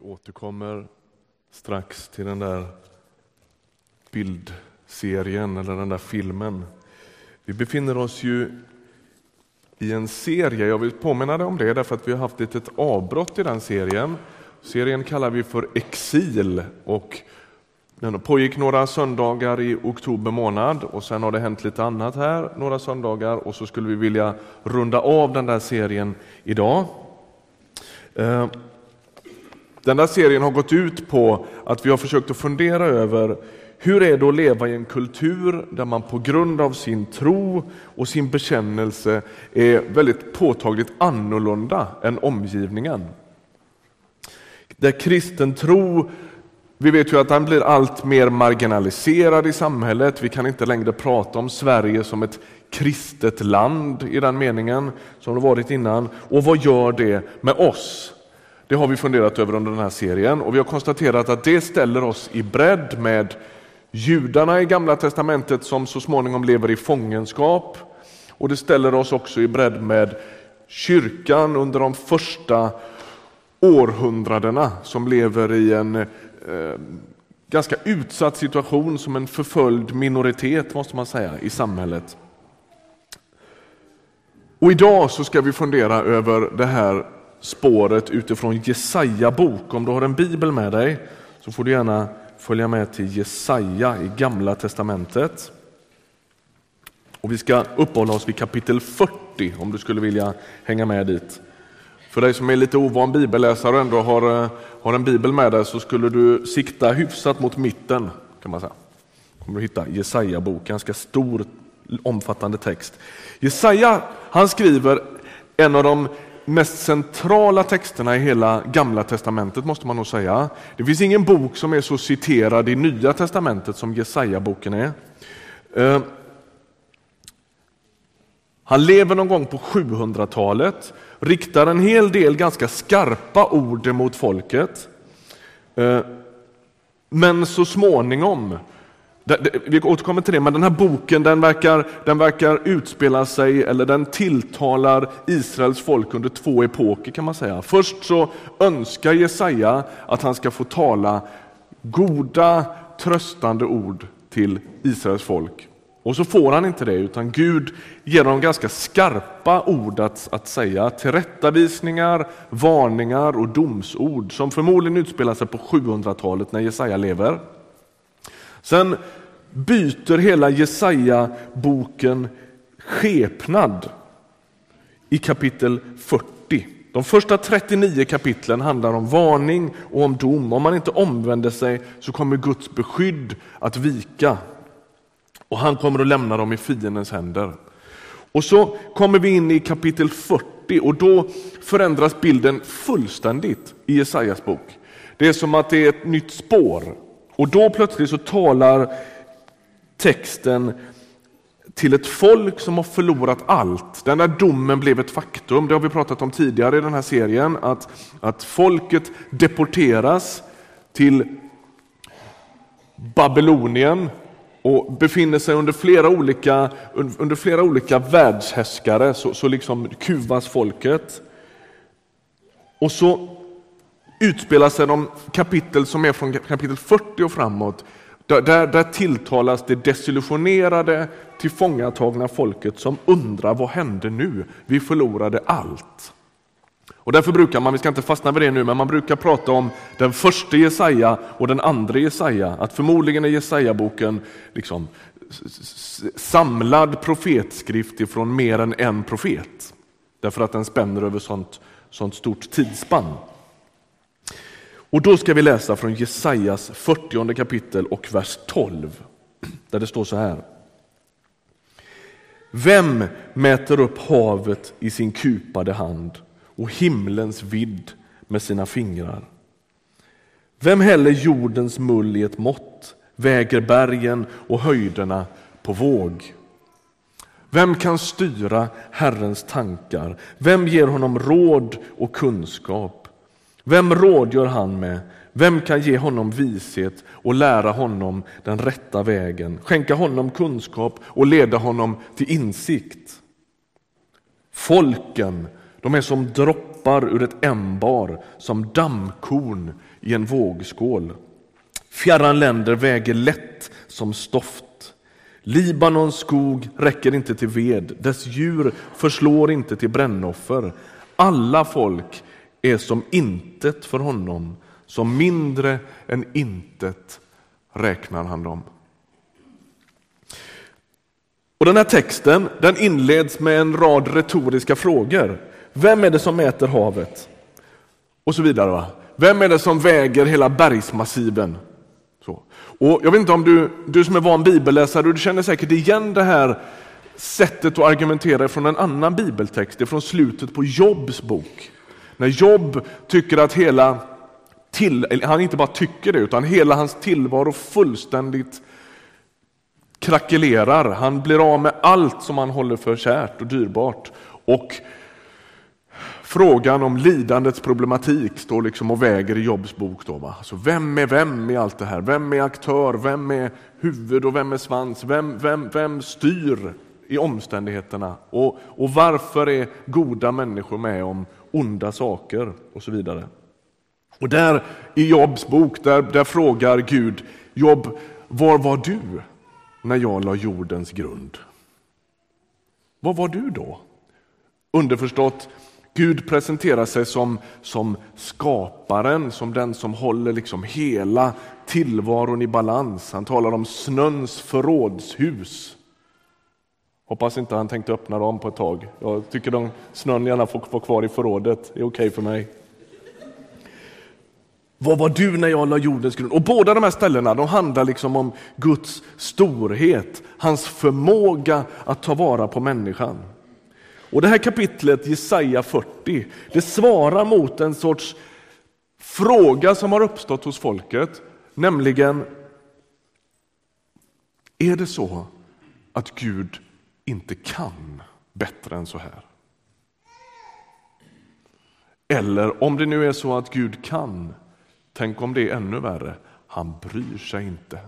Vi återkommer strax till den där bildserien eller den där filmen. Vi befinner oss ju i en serie, jag vill påminna dig om det därför att vi har haft ett litet avbrott i den serien. Serien kallar vi för Exil och den pågick några söndagar i oktober månad och sen har det hänt lite annat här några söndagar och så skulle vi vilja runda av den där serien idag. Eh, den där serien har gått ut på att vi har försökt att fundera över hur är det att leva i en kultur där man på grund av sin tro och sin bekännelse är väldigt påtagligt annorlunda än omgivningen. Där kristen tro, vi vet ju att den blir allt mer marginaliserad i samhället. Vi kan inte längre prata om Sverige som ett kristet land i den meningen som det varit innan. Och vad gör det med oss? Det har vi funderat över under den här serien och vi har konstaterat att det ställer oss i bredd med judarna i Gamla testamentet som så småningom lever i fångenskap och det ställer oss också i bredd med kyrkan under de första århundradena som lever i en eh, ganska utsatt situation som en förföljd minoritet måste man säga i samhället. Och idag så ska vi fundera över det här spåret utifrån Jesaja bok. Om du har en bibel med dig så får du gärna följa med till Jesaja i Gamla testamentet. Och vi ska uppehålla oss vid kapitel 40 om du skulle vilja hänga med dit. För dig som är lite ovan bibelläsare och ändå har, eh, har en bibel med dig så skulle du sikta hyfsat mot mitten kan man säga. kommer du hitta Jesaja bok, ganska stor omfattande text. Jesaja han skriver en av de mest centrala texterna i hela Gamla testamentet måste man nog säga. Det finns ingen bok som är så citerad i Nya testamentet som Jesaja-boken är. Eh, han lever någon gång på 700-talet, riktar en hel del ganska skarpa ord mot folket. Eh, men så småningom vi återkommer till det, men den här boken den verkar, den verkar utspela sig, eller den tilltalar Israels folk under två epoker kan man säga. Först så önskar Jesaja att han ska få tala goda, tröstande ord till Israels folk. Och så får han inte det, utan Gud ger honom ganska skarpa ord att, att säga. Tillrättavisningar, varningar och domsord som förmodligen utspelar sig på 700-talet när Jesaja lever. Sen byter hela Jesaja-boken skepnad i kapitel 40. De första 39 kapitlen handlar om varning och om dom. Om man inte omvänder sig så kommer Guds beskydd att vika och han kommer att lämna dem i fiendens händer. Och så kommer vi in i kapitel 40 och då förändras bilden fullständigt i Jesajas bok. Det är som att det är ett nytt spår och då plötsligt så talar texten till ett folk som har förlorat allt. Den där domen blev ett faktum, det har vi pratat om tidigare i den här serien, att, att folket deporteras till Babylonien och befinner sig under flera olika, under flera olika världshärskare, så, så liksom kuvas folket. Och så utspelar sig de kapitel som är från kapitel 40 och framåt där, där tilltalas det desillusionerade, tillfångatagna folket som undrar vad hände nu? Vi förlorade allt. Och därför brukar man, vi ska inte fastna vid det nu, men man brukar prata om den första Jesaja och den andra Jesaja. Att förmodligen är Jesaja-boken liksom samlad profetskrift ifrån mer än en profet. Därför att den spänner över sånt, sånt stort tidsspann. Och då ska vi läsa från Jesajas 40 kapitel och vers 12, där det står så här. Vem mäter upp havet i sin kupade hand och himlens vidd med sina fingrar? Vem häller jordens mull i ett mått, väger bergen och höjderna på våg? Vem kan styra Herrens tankar? Vem ger honom råd och kunskap? Vem rådgör han med? Vem kan ge honom vishet och lära honom den rätta vägen, skänka honom kunskap och leda honom till insikt? Folken, de är som droppar ur ett ämbar som dammkorn i en vågskål. Fjärran länder väger lätt som stoft. Libanons skog räcker inte till ved, dess djur förslår inte till brännoffer. Alla folk är som intet för honom, som mindre än intet räknar han dem. Och Den här texten den inleds med en rad retoriska frågor. Vem är det som mäter havet? Och så vidare. Va? Vem är det som väger hela bergsmassiven? Så. Och jag vet inte om du, du som är van bibelläsare, du känner säkert igen det här sättet att argumentera från en annan bibeltext, från slutet på Jobs bok. När Jobb tycker att hela, till, han inte bara tycker det, utan hela hans tillvaro fullständigt krackelerar. Han blir av med allt som han håller för kärt och dyrbart. Och frågan om lidandets problematik står liksom och väger i Jobs bok. Då, va? Alltså vem är vem i allt det här? Vem är aktör? Vem är huvud och vem är svans? Vem, vem, vem styr i omständigheterna? Och, och varför är goda människor med om onda saker? Och så vidare. Och där i Jobs bok, där, där frågar Gud Jobb, var var du när jag la jordens grund? Var var du då? Underförstått, Gud presenterar sig som, som skaparen, som den som håller liksom hela tillvaron i balans. Han talar om snöns förrådshus. Hoppas inte han tänkte öppna dem på ett tag. Jag tycker de snön gärna får vara kvar i förrådet. Det är okej okay för mig. Vad var du när jag la jordens grund? Och båda de här ställena de handlar liksom om Guds storhet, hans förmåga att ta vara på människan. Och det här kapitlet, Jesaja 40, det svarar mot en sorts fråga som har uppstått hos folket, nämligen är det så att Gud inte kan bättre än så här? Eller om det nu är så att Gud kan, tänk om det är ännu värre, han bryr sig inte.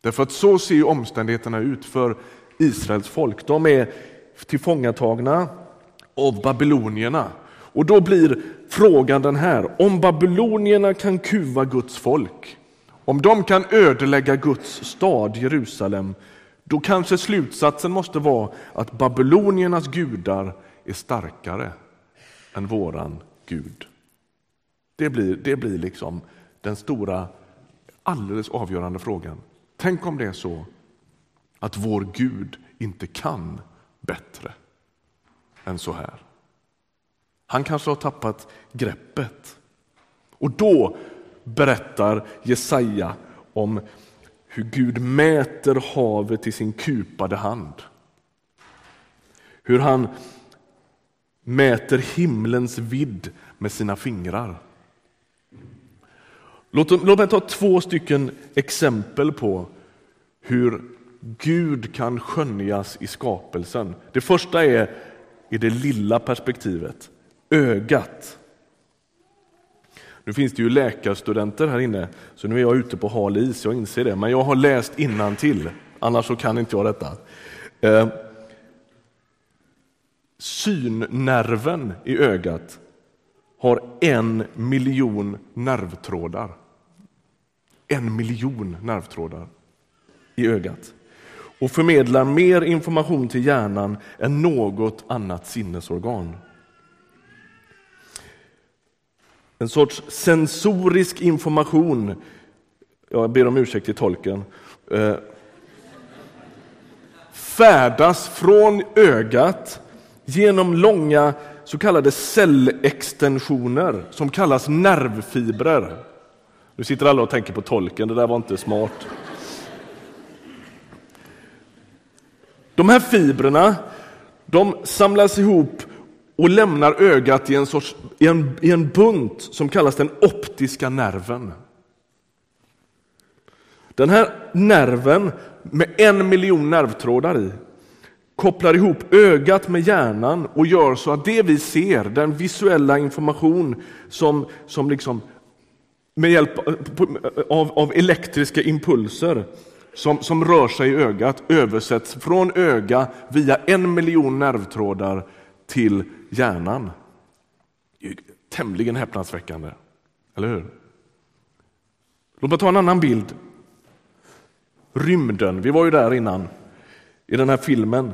Därför att så ser omständigheterna ut för Israels folk. De är tillfångatagna av babylonierna. Och då blir frågan den här, om babylonierna kan kuva Guds folk, om de kan ödelägga Guds stad Jerusalem, då kanske slutsatsen måste vara att babyloniernas gudar är starkare än våran Gud. Det blir, det blir liksom den stora, alldeles avgörande frågan. Tänk om det är så att vår Gud inte kan bättre än så här. Han kanske har tappat greppet. Och då berättar Jesaja om hur Gud mäter havet i sin kupade hand. Hur han mäter himlens vidd med sina fingrar. Låt, låt mig ta två stycken exempel på hur Gud kan skönjas i skapelsen. Det första är i det lilla perspektivet, ögat. Nu finns det ju läkarstudenter här inne, så nu är jag ute på hal is, jag inser det. Men jag har läst till, annars så kan inte jag detta. Eh, synnerven i ögat har en miljon nervtrådar. En miljon nervtrådar i ögat och förmedlar mer information till hjärnan än något annat sinnesorgan. En sorts sensorisk information, jag ber om ursäkt till tolken, eh, färdas från ögat genom långa så kallade cellextensioner som kallas nervfibrer. Nu sitter alla och tänker på tolken, det där var inte smart. De här fibrerna de samlas ihop och lämnar ögat i en, sorts, i en, i en bunt som kallas den optiska nerven. Den här nerven med en miljon nervtrådar i kopplar ihop ögat med hjärnan och gör så att det vi ser, den visuella information som, som liksom med hjälp av, av elektriska impulser som, som rör sig i ögat översätts från öga via en miljon nervtrådar till hjärnan. Det är tämligen häpnadsväckande, eller hur? Låt mig ta en annan bild. Rymden, vi var ju där innan i den här filmen.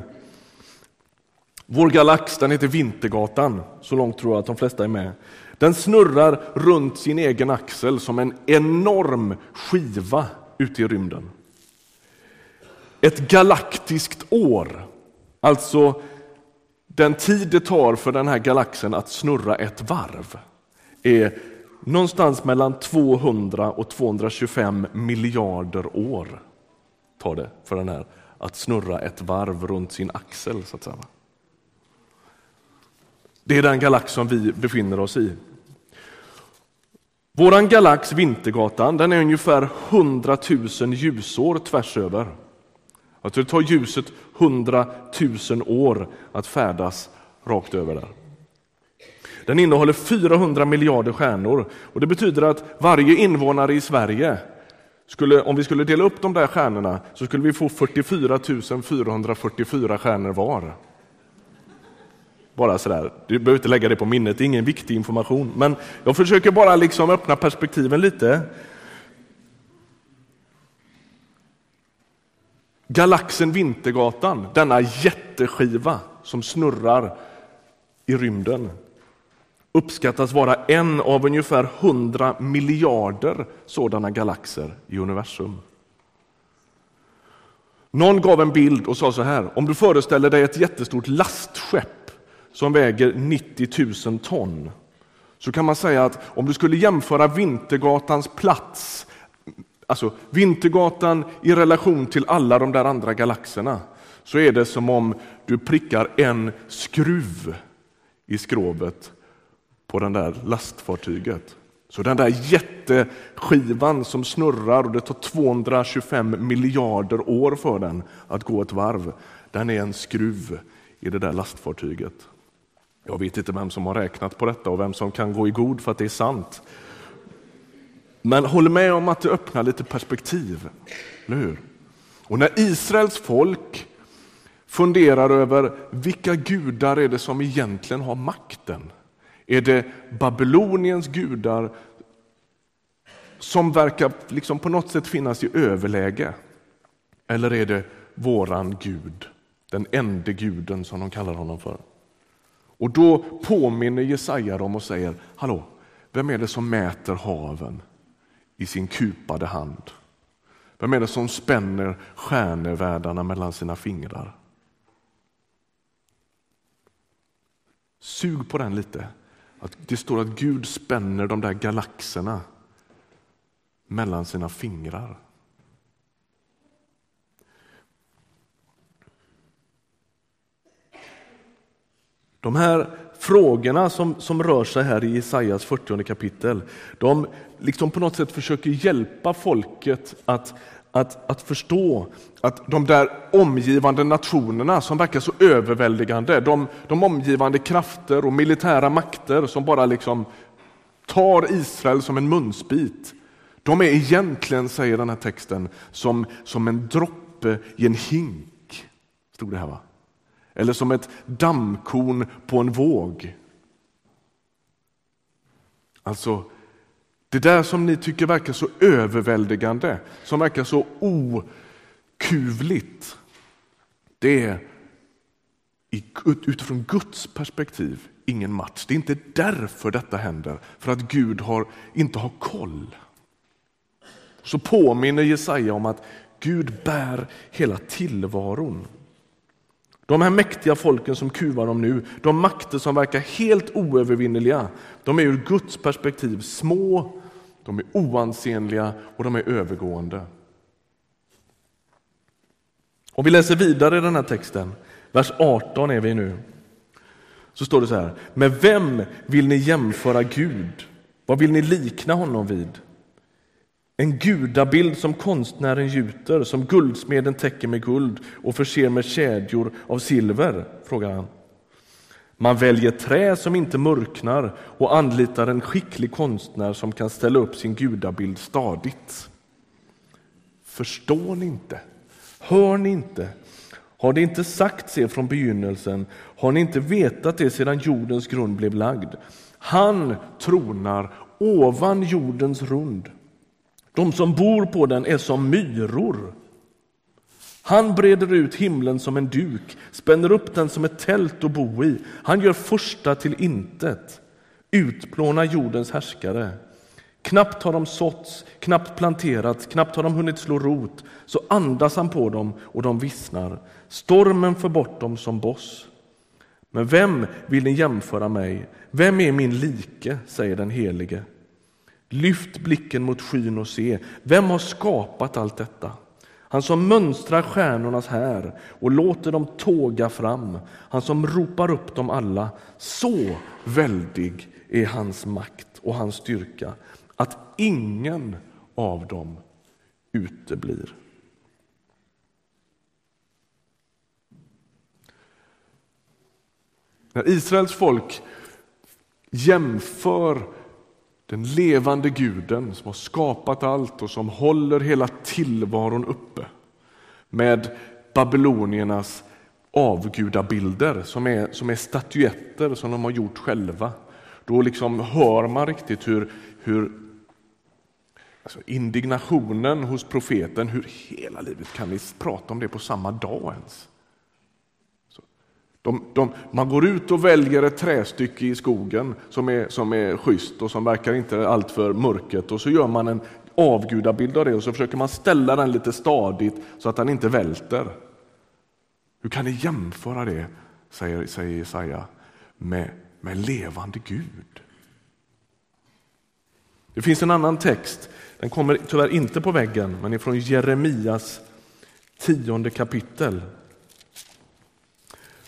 Vår galax den heter Vintergatan, så långt tror jag att de flesta är med. Den snurrar runt sin egen axel som en enorm skiva ute i rymden. Ett galaktiskt år, alltså den tid det tar för den här galaxen att snurra ett varv, är någonstans mellan 200 och 225 miljarder år tar det för den här att snurra ett varv runt sin axel. så att säga. Det är den galax som vi befinner oss i. Vår galax Vintergatan den är ungefär 100 000 ljusår tvärs över. Alltså det tar ljuset 100 000 år att färdas rakt över där. Den innehåller 400 miljarder stjärnor och det betyder att varje invånare i Sverige skulle, om vi skulle dela upp de där stjärnorna så skulle vi få 44 444 stjärnor var. Bara sådär, du behöver inte lägga det på minnet, det är ingen viktig information. Men jag försöker bara liksom öppna perspektiven lite. Galaxen Vintergatan, denna jätteskiva som snurrar i rymden, uppskattas vara en av ungefär 100 miljarder sådana galaxer i universum. Någon gav en bild och sa så här, om du föreställer dig ett jättestort lastskepp som väger 90 000 ton, så kan man säga att om du skulle jämföra Vintergatans plats, alltså Vintergatan i relation till alla de där andra galaxerna, så är det som om du prickar en skruv i skrovet på det där lastfartyget. Så den där jätteskivan som snurrar och det tar 225 miljarder år för den att gå ett varv, den är en skruv i det där lastfartyget. Jag vet inte vem som har räknat på detta och vem som kan gå i god för att det är sant. Men håll med om att det öppnar lite perspektiv, eller hur? Och när Israels folk funderar över vilka gudar är det som egentligen har makten är det Babyloniens gudar som verkar liksom på något sätt finnas i överläge? Eller är det våran Gud, den enda guden som de kallar honom för? Och då påminner Jesaja dem och säger, hallå, vem är det som mäter haven i sin kupade hand? Vem är det som spänner stjärnevärldarna mellan sina fingrar? Sug på den lite. Att det står att Gud spänner de där galaxerna mellan sina fingrar. De här frågorna som, som rör sig här i Jesajas 40 kapitel, de liksom på något sätt försöker hjälpa folket att att, att förstå att de där omgivande nationerna som verkar så överväldigande, de, de omgivande krafter och militära makter som bara liksom tar Israel som en munsbit, de är egentligen, säger den här texten, som, som en droppe i en hink. Stod det här va? Eller som ett dammkorn på en våg. Alltså, det där som ni tycker verkar så överväldigande, som verkar så okuvligt, det är utifrån Guds perspektiv ingen match. Det är inte därför detta händer, för att Gud har, inte har koll. Så påminner Jesaja om att Gud bär hela tillvaron. De här mäktiga folken som kuvar dem nu, de makter som verkar helt oövervinneliga, de är ur Guds perspektiv små de är oansenliga och de är övergående. Om vi läser vidare i den här texten, vers 18 är vi nu, så står det så här. Med vem vill ni jämföra Gud? Vad vill ni likna honom vid? En gudabild som konstnären gjuter, som guldsmeden täcker med guld och förser med kedjor av silver? frågar han. Man väljer trä som inte mörknar och anlitar en skicklig konstnär som kan ställa upp sin gudabild stadigt. Förstår ni inte? Hör ni inte? Har det inte sagts er från begynnelsen? Har ni inte vetat det sedan jordens grund blev lagd? Han tronar ovan jordens rund. De som bor på den är som myror. Han breder ut himlen som en duk, spänner upp den som ett tält att bo i. Han gör första till intet, utplånar jordens härskare. Knappt har de såtts, knappt planterats, knappt har de hunnit slå rot, så andas han på dem och de vissnar. Stormen för bort dem som boss. Men vem vill ni jämföra mig? Vem är min like, säger den helige. Lyft blicken mot skyn och se, vem har skapat allt detta? Han som mönstrar stjärnornas här och låter dem tåga fram, han som ropar upp dem alla. Så väldig är hans makt och hans styrka att ingen av dem uteblir. När Israels folk jämför den levande guden som har skapat allt och som håller hela tillvaron uppe med babyloniernas avgudabilder som är, som är statyetter som de har gjort själva. Då liksom hör man riktigt hur, hur alltså indignationen hos profeten, hur hela livet kan vi prata om det på samma dag ens? De, de, man går ut och väljer ett trästycke i skogen som är, som är schysst och som verkar inte alltför mörket och så gör man en avgudabild av det och så försöker man ställa den lite stadigt så att den inte välter. Hur kan ni jämföra det, säger, säger Jesaja, med, med levande Gud? Det finns en annan text, den kommer tyvärr inte på väggen, men är från Jeremias tionde kapitel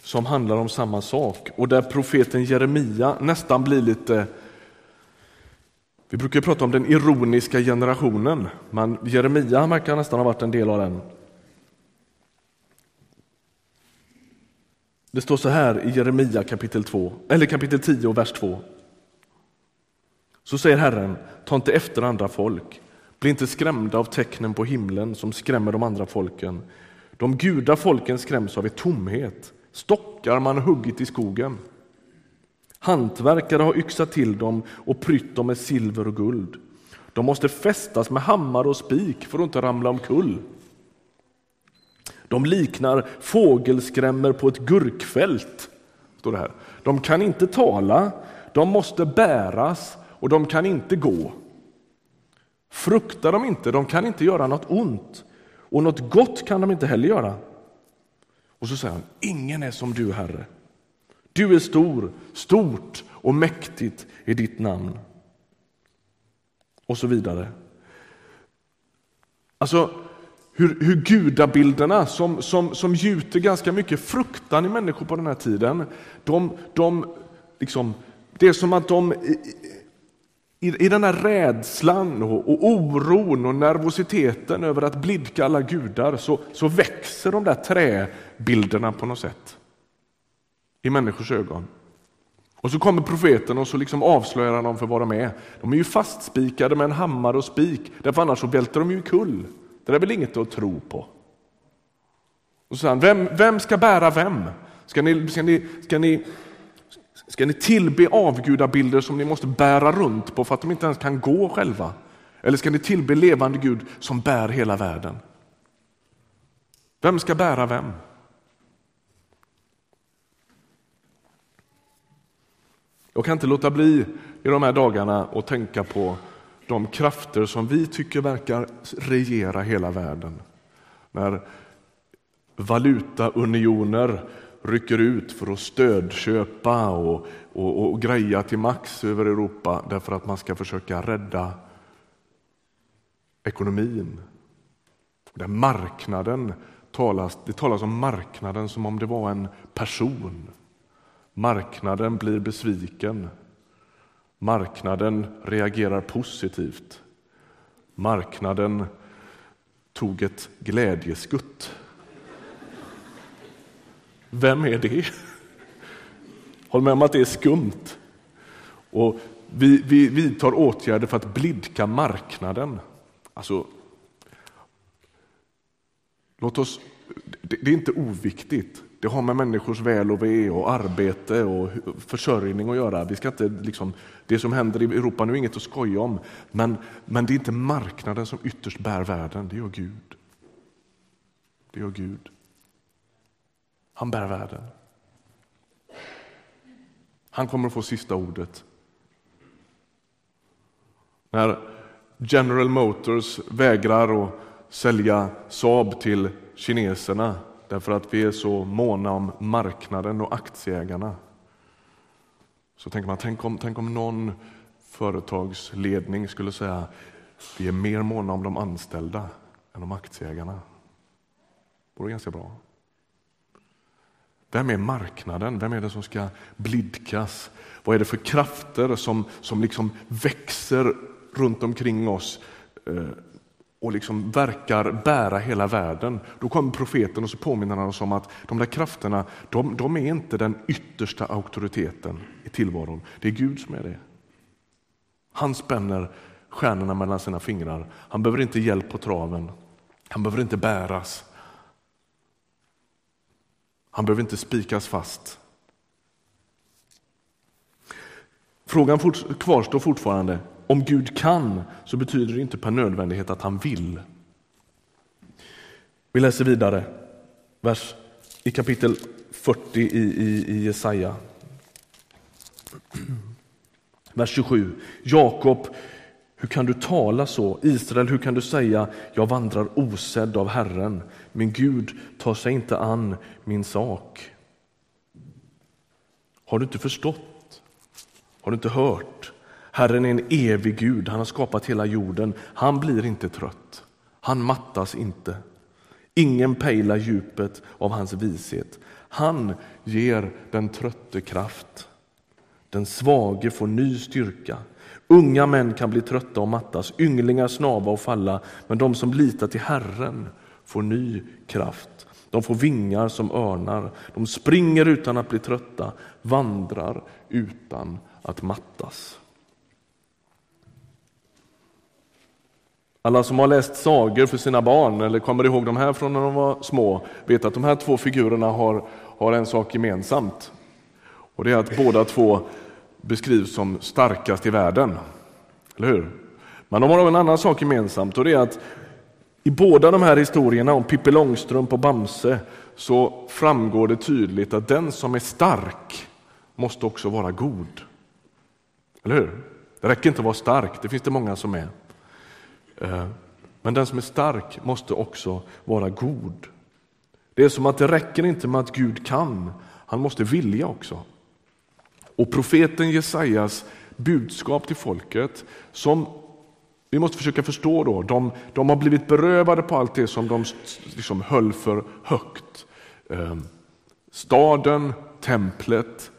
som handlar om samma sak och där profeten Jeremia nästan blir lite vi brukar prata om den ironiska generationen, men Jeremia verkar nästan ha varit en del av den. Det står så här i Jeremia kapitel, 2, eller kapitel 10 och vers 2. Så säger Herren, ta inte efter andra folk, bli inte skrämda av tecknen på himlen som skrämmer de andra folken. De guda folken skräms av er tomhet, stockar man huggit i skogen. Hantverkare har yxat till dem och prytt dem med silver och guld. De måste fästas med hammare och spik för att inte ramla omkull. De liknar fågelskrämmer på ett gurkfält. Står det här. De kan inte tala, de måste bäras och de kan inte gå. Fruktar de inte, de kan inte göra något ont och något gott kan de inte heller göra. Och så säger han, ingen är som du, Herre. Du är stor, stort och mäktigt är ditt namn. Och så vidare. Alltså, hur, hur gudabilderna som, som, som gjuter ganska mycket fruktan i människor på den här tiden, de, de liksom, det är som att de i, i den här rädslan och, och oron och nervositeten över att blidka alla gudar så, så växer de där träbilderna på något sätt i människors ögon. Och så kommer profeten och så liksom avslöjar han dem för vad de är. De är ju fastspikade med en hammare och spik, därför annars så välter de ju kull. Det är väl inget att tro på. Och så säger han, vem, vem ska bära vem? Ska ni, ska, ni, ska, ni, ska ni tillbe avgudabilder som ni måste bära runt på för att de inte ens kan gå själva? Eller ska ni tillbe levande Gud som bär hela världen? Vem ska bära vem? Jag kan inte låta bli i de här dagarna att tänka på de krafter som vi tycker verkar regera hela världen. När valutaunioner rycker ut för att stödköpa och, och, och greja till max över Europa därför att man ska försöka rädda ekonomin. Där marknaden talas, det talas om marknaden som om det var en person. Marknaden blir besviken. Marknaden reagerar positivt. Marknaden tog ett glädjeskutt. Vem är det? Håll med om att det är skumt. Och vi, vi vidtar åtgärder för att blidka marknaden. Alltså, låt oss det, det är inte oviktigt. Det har med människors väl och ve och arbete och försörjning att göra. Vi ska inte, liksom, det som händer i Europa nu är inget att skoja om, men, men det är inte marknaden som ytterst bär världen, det gör Gud. Det gör Gud. Han bär världen. Han kommer att få sista ordet. När General Motors vägrar att sälja Saab till kineserna därför att vi är så måna om marknaden och aktieägarna. Så tänker man, tänk om, tänk om någon företagsledning skulle säga vi är mer måna om de anställda än om aktieägarna. Det vore ganska bra. Vem är marknaden? Vem är det som ska blidkas? Vad är det för krafter som, som liksom växer runt omkring oss eh, och liksom verkar bära hela världen. Då kommer profeten och så påminner han oss om att de där krafterna, de, de är inte den yttersta auktoriteten i tillvaron. Det är Gud som är det. Han spänner stjärnorna mellan sina fingrar. Han behöver inte hjälp på traven. Han behöver inte bäras. Han behöver inte spikas fast. Frågan kvarstår fortfarande. Om Gud kan så betyder det inte per nödvändighet att han vill. Vi läser vidare vers, i kapitel 40 i, i, i Jesaja. Vers 27. Jakob, hur kan du tala så? Israel, hur kan du säga jag vandrar osedd av Herren? Min Gud tar sig inte an min sak. Har du inte förstått? Har du inte hört? Herren är en evig Gud, han har skapat hela jorden. Han blir inte trött, han mattas inte. Ingen pejlar djupet av hans vishet. Han ger den trötte kraft. Den svage får ny styrka. Unga män kan bli trötta och mattas, ynglingar snava och falla, men de som litar till Herren får ny kraft. De får vingar som örnar, de springer utan att bli trötta, vandrar utan att mattas. Alla som har läst sagor för sina barn eller kommer ihåg de här från när de var små vet att de här två figurerna har, har en sak gemensamt. Och det är att båda två beskrivs som starkast i världen. Eller hur? Men de har en annan sak gemensamt och det är att i båda de här historierna om Pippi Långstrump och Bamse så framgår det tydligt att den som är stark måste också vara god. Eller hur? Det räcker inte att vara stark, det finns det många som är. Eh, men den som är stark måste också vara god. Det är som att det räcker inte med att Gud kan, han måste vilja också. Och profeten Jesajas budskap till folket, som vi måste försöka förstå då, de, de har blivit berövade på allt det som de liksom höll för högt. Ehm, staden, templet,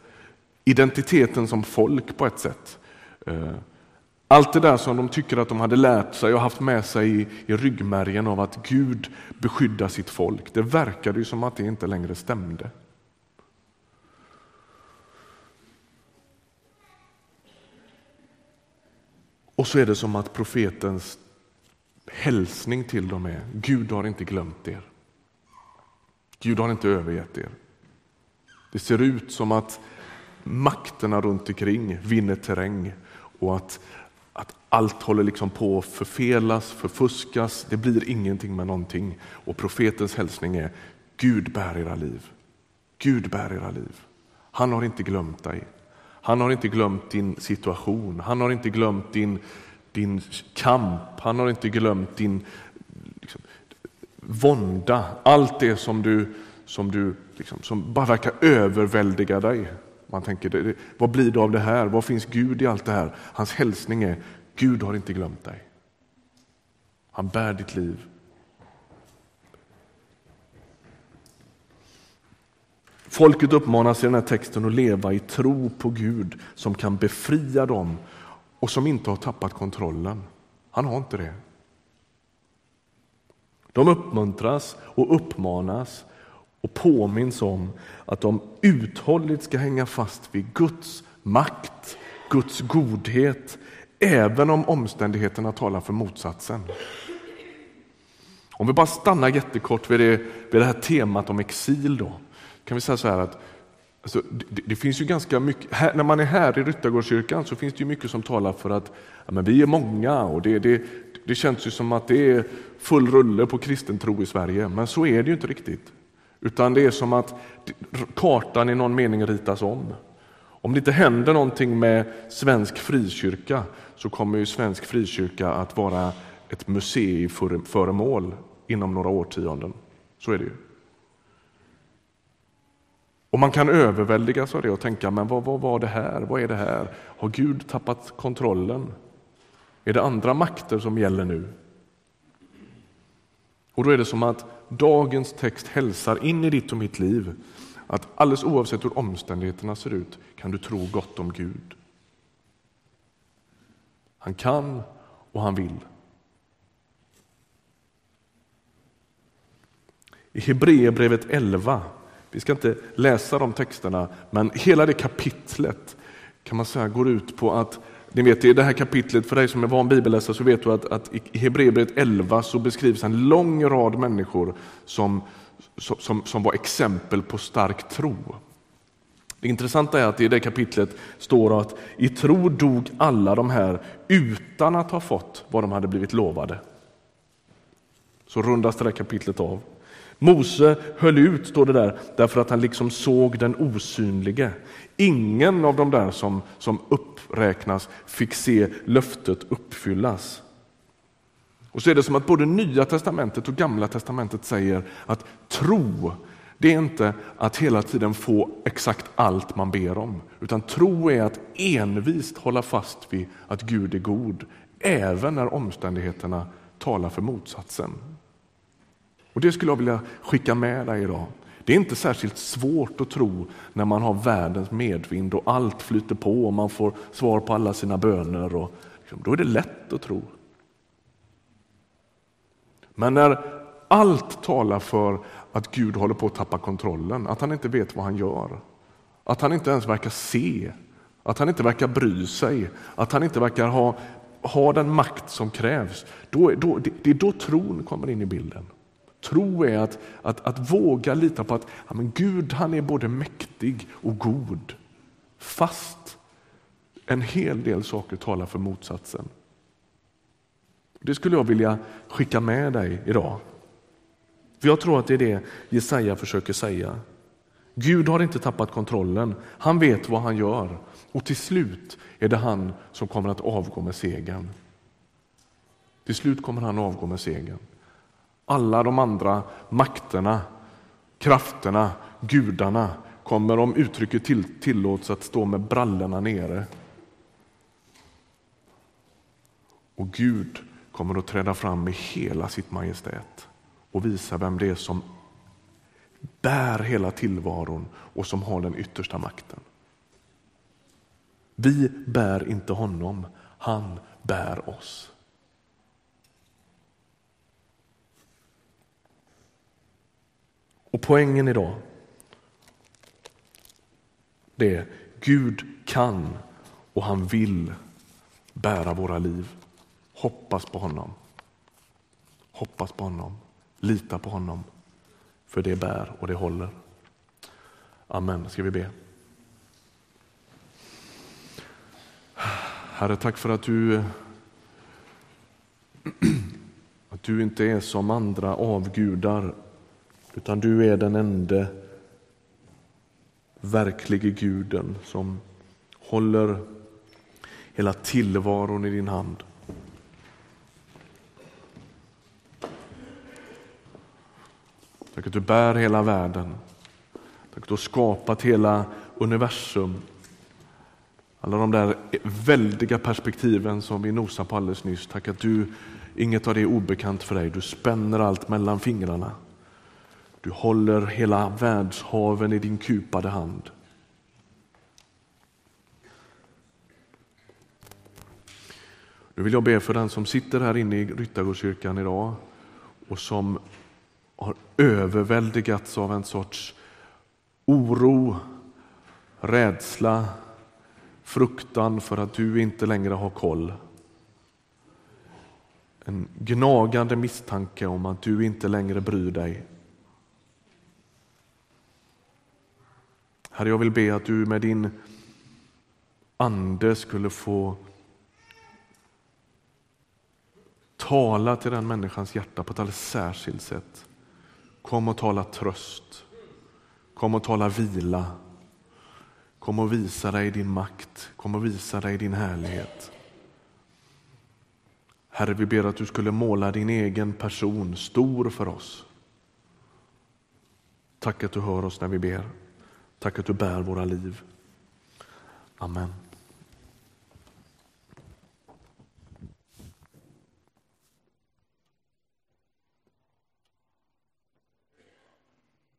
identiteten som folk på ett sätt. Ehm, allt det där som de tycker att de hade lärt sig och haft med sig i, i ryggmärgen av att Gud beskyddar sitt folk, det verkade ju som att det inte längre stämde. Och så är det som att profetens hälsning till dem är Gud har inte glömt er. Gud har inte övergett er. Det ser ut som att makterna runt omkring vinner terräng och att att allt håller liksom på att förfelas, förfuskas, det blir ingenting med någonting. Och profetens hälsning är Gud bär era liv. Gud bär era liv. Han har inte glömt dig. Han har inte glömt din situation. Han har inte glömt din, din kamp. Han har inte glömt din liksom, vånda. Allt det som du, som du liksom, som bara verkar överväldiga dig. Man tänker, vad blir det av det här? Var finns Gud i allt det här? Hans hälsning är, Gud har inte glömt dig. Han bär ditt liv. Folket uppmanas i den här texten att leva i tro på Gud som kan befria dem och som inte har tappat kontrollen. Han har inte det. De uppmuntras och uppmanas och påminns om att de uthålligt ska hänga fast vid Guds makt, Guds godhet, även om omständigheterna talar för motsatsen. Om vi bara stannar jättekort vid det, vid det här temat om exil då, kan vi säga så här att alltså, det, det, finns ju ganska mycket, här, när man är här i Ryttargårdskyrkan så finns det ju mycket som talar för att ja, men vi är många och det, det, det känns ju som att det är full rulle på kristen tro i Sverige, men så är det ju inte riktigt. Utan det är som att kartan i någon mening ritas om. Om det inte händer någonting med svensk frikyrka så kommer ju svensk frikyrka att vara ett museiföremål inom några årtionden. Så är det ju. Och man kan överväldigas av det och tänka, men vad, vad var det här? Vad är det här? Har Gud tappat kontrollen? Är det andra makter som gäller nu? Och då är det som att dagens text hälsar in i ditt och mitt liv att alldeles oavsett hur omständigheterna ser ut kan du tro gott om Gud. Han kan och han vill. I Hebreerbrevet 11, vi ska inte läsa de texterna, men hela det kapitlet kan man säga går ut på att ni vet i det här kapitlet, för dig som är van bibelläsare så vet du att, att i Hebreerbrevet 11 så beskrivs en lång rad människor som, som, som var exempel på stark tro. Det intressanta är att i det kapitlet står att i tro dog alla de här utan att ha fått vad de hade blivit lovade. Så rundas det där kapitlet av. Mose höll ut, står det där, därför att han liksom såg den osynlige. Ingen av de där som, som uppräknas fick se löftet uppfyllas. Och så är det som att både Nya testamentet och Gamla testamentet säger att tro, det är inte att hela tiden få exakt allt man ber om, utan tro är att envist hålla fast vid att Gud är god, även när omständigheterna talar för motsatsen. Och Det skulle jag vilja skicka med dig idag. Det är inte särskilt svårt att tro när man har världens medvind och allt flyter på och man får svar på alla sina böner. Och, liksom, då är det lätt att tro. Men när allt talar för att Gud håller på att tappa kontrollen, att han inte vet vad han gör, att han inte ens verkar se, att han inte verkar bry sig, att han inte verkar ha, ha den makt som krävs, då, då, det, det är då tron kommer in i bilden. Tro är att, att, att våga lita på att ja, men Gud han är både mäktig och god. Fast en hel del saker talar för motsatsen. Det skulle jag vilja skicka med dig idag. För Jag tror att det är det Jesaja försöker säga. Gud har inte tappat kontrollen. Han vet vad han gör och till slut är det han som kommer att avgå med segern. Till slut kommer han avgå med segern. Alla de andra makterna, krafterna, gudarna kommer om uttrycket till, tillåts att stå med brallorna nere. Och Gud kommer att träda fram med hela sitt majestät och visa vem det är som bär hela tillvaron och som har den yttersta makten. Vi bär inte honom, han bär oss. Och poängen idag, det är Gud kan och han vill bära våra liv. Hoppas på honom. Hoppas på honom. Lita på honom. För det bär och det håller. Amen. Ska vi be? Herre, tack för att du, att du inte är som andra avgudar utan du är den enda verklige guden som håller hela tillvaron i din hand. Tack att du bär hela världen. Tack att du har skapat hela universum. Alla de där väldiga perspektiven som vi nosade på alldeles nyss. Tack att du, inget av det är obekant för dig. Du spänner allt mellan fingrarna. Du håller hela världshaven i din kupade hand. Nu vill jag be för den som sitter här inne i Ryttargårdskyrkan idag och som har överväldigats av en sorts oro, rädsla, fruktan för att du inte längre har koll. en gnagande misstanke om att du inte längre bryr dig. Herre, jag vill be att du med din ande skulle få tala till den människans hjärta på ett alldeles särskilt sätt. Kom och tala tröst. Kom och tala vila. Kom och visa dig din makt. Kom och visa dig din härlighet. Herre, vi ber att du skulle måla din egen person stor för oss. Tack att du hör oss när vi ber. Tack att du bär våra liv. Amen.